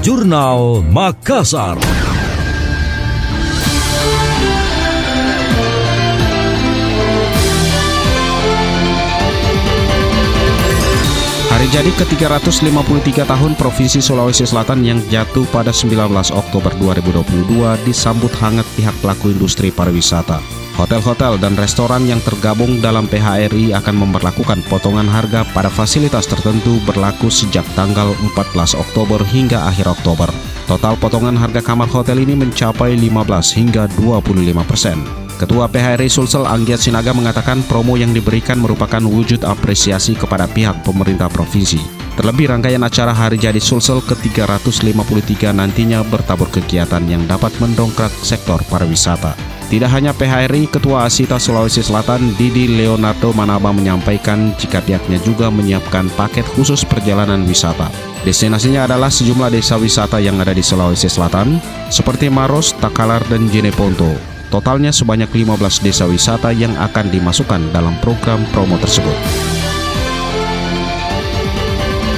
Jurnal Makassar. Hari jadi ke-353 tahun Provinsi Sulawesi Selatan yang jatuh pada 19 Oktober 2022 disambut hangat pihak pelaku industri pariwisata. Hotel-hotel dan restoran yang tergabung dalam PHRI akan memperlakukan potongan harga pada fasilitas tertentu berlaku sejak tanggal 14 Oktober hingga akhir Oktober. Total potongan harga kamar hotel ini mencapai 15 hingga 25 persen. Ketua PHRI Sulsel Anggiat Sinaga mengatakan promo yang diberikan merupakan wujud apresiasi kepada pihak pemerintah provinsi. Terlebih rangkaian acara Hari Jadi Sulsel ke-353 nantinya bertabur kegiatan yang dapat mendongkrak sektor pariwisata. Tidak hanya PHRI, Ketua Asita Sulawesi Selatan Didi Leonardo Manaba menyampaikan jika pihaknya juga menyiapkan paket khusus perjalanan wisata. Destinasinya adalah sejumlah desa wisata yang ada di Sulawesi Selatan, seperti Maros, Takalar, dan Jeneponto. Totalnya sebanyak 15 desa wisata yang akan dimasukkan dalam program promo tersebut.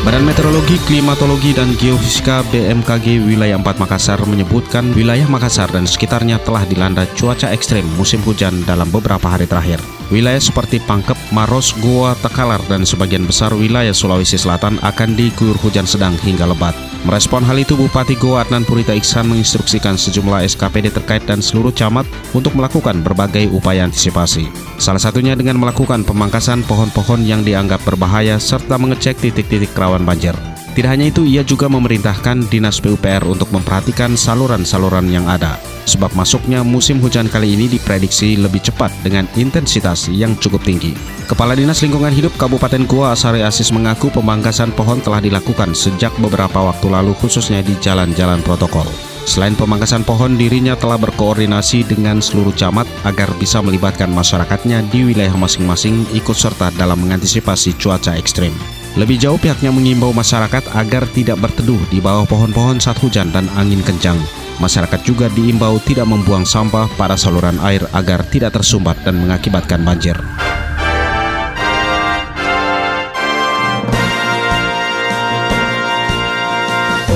Badan Meteorologi, Klimatologi, dan Geofisika BMKG Wilayah 4 Makassar menyebutkan wilayah Makassar dan sekitarnya telah dilanda cuaca ekstrim musim hujan dalam beberapa hari terakhir. Wilayah seperti Pangkep, Maros, Goa, Takalar, dan sebagian besar wilayah Sulawesi Selatan akan diguyur hujan sedang hingga lebat. Merespon hal itu, Bupati Goa Adnan Purita Iksan menginstruksikan sejumlah SKPD terkait dan seluruh camat untuk melakukan berbagai upaya antisipasi. Salah satunya dengan melakukan pemangkasan pohon-pohon yang dianggap berbahaya serta mengecek titik-titik rawan banjir. Tidak hanya itu, ia juga memerintahkan Dinas PUPR untuk memperhatikan saluran-saluran yang ada. Sebab masuknya musim hujan kali ini diprediksi lebih cepat dengan intensitas yang cukup tinggi. Kepala Dinas Lingkungan Hidup Kabupaten Goa Asari Asis mengaku pemangkasan pohon telah dilakukan sejak beberapa waktu lalu khususnya di jalan-jalan protokol. Selain pemangkasan pohon, dirinya telah berkoordinasi dengan seluruh camat agar bisa melibatkan masyarakatnya di wilayah masing-masing ikut serta dalam mengantisipasi cuaca ekstrim. Lebih jauh pihaknya mengimbau masyarakat agar tidak berteduh di bawah pohon-pohon saat hujan dan angin kencang. Masyarakat juga diimbau tidak membuang sampah pada saluran air agar tidak tersumbat dan mengakibatkan banjir.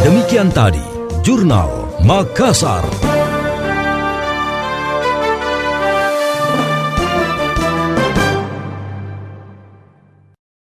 Demikian tadi, Jurnal Makassar.